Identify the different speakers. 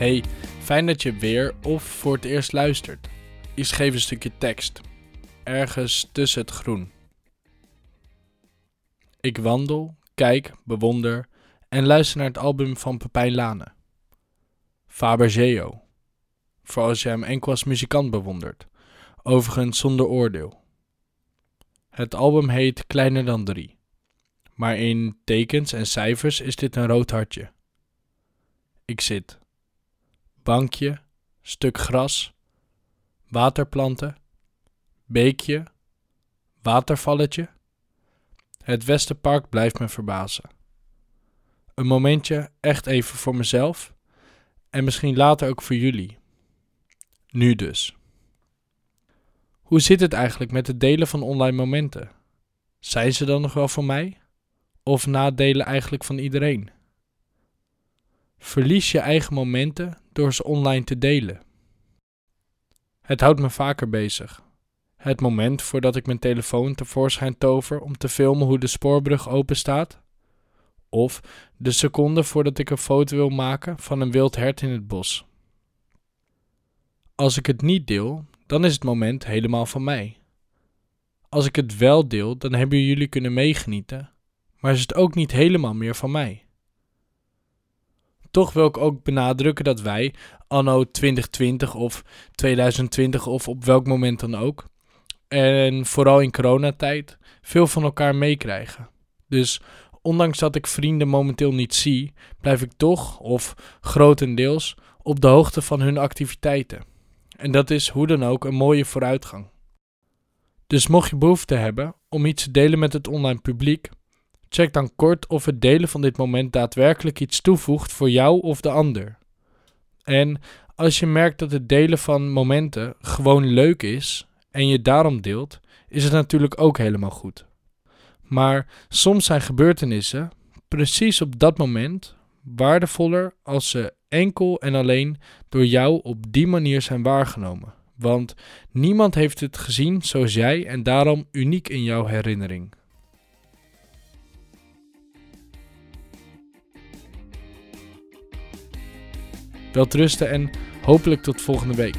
Speaker 1: Hey, fijn dat je weer of voor het eerst luistert. Ik schreef een stukje tekst. Ergens tussen het groen. Ik wandel, kijk, bewonder en luister naar het album van Pepijn Lane. Fabergeo. Voor als je hem enkel als muzikant bewondert. Overigens zonder oordeel. Het album heet Kleiner dan drie. Maar in tekens en cijfers is dit een rood hartje. Ik zit. Bankje, stuk gras, waterplanten, beekje, watervalletje. Het Westerpark blijft me verbazen. Een momentje echt even voor mezelf en misschien later ook voor jullie. Nu dus. Hoe zit het eigenlijk met het delen van online momenten? Zijn ze dan nog wel voor mij? Of nadelen eigenlijk van iedereen? Verlies je eigen momenten door ze online te delen. Het houdt me vaker bezig. Het moment voordat ik mijn telefoon tevoorschijn tover om te filmen hoe de spoorbrug open staat. Of de seconde voordat ik een foto wil maken van een wild hert in het bos. Als ik het niet deel, dan is het moment helemaal van mij. Als ik het wel deel, dan hebben jullie kunnen meegenieten, maar is het ook niet helemaal meer van mij. Toch wil ik ook benadrukken dat wij, anno 2020 of 2020 of op welk moment dan ook, en vooral in coronatijd, veel van elkaar meekrijgen. Dus ondanks dat ik vrienden momenteel niet zie, blijf ik toch, of grotendeels, op de hoogte van hun activiteiten. En dat is hoe dan ook een mooie vooruitgang. Dus mocht je behoefte hebben om iets te delen met het online publiek, check dan kort of het delen van dit moment daadwerkelijk iets toevoegt voor jou of de ander. En als je merkt dat het delen van momenten gewoon leuk is en je daarom deelt, is het natuurlijk ook helemaal goed. Maar soms zijn gebeurtenissen precies op dat moment waardevoller als ze enkel en alleen door jou op die manier zijn waargenomen. Want niemand heeft het gezien zoals jij en daarom uniek in jouw herinnering. Welterusten en hopelijk tot volgende week.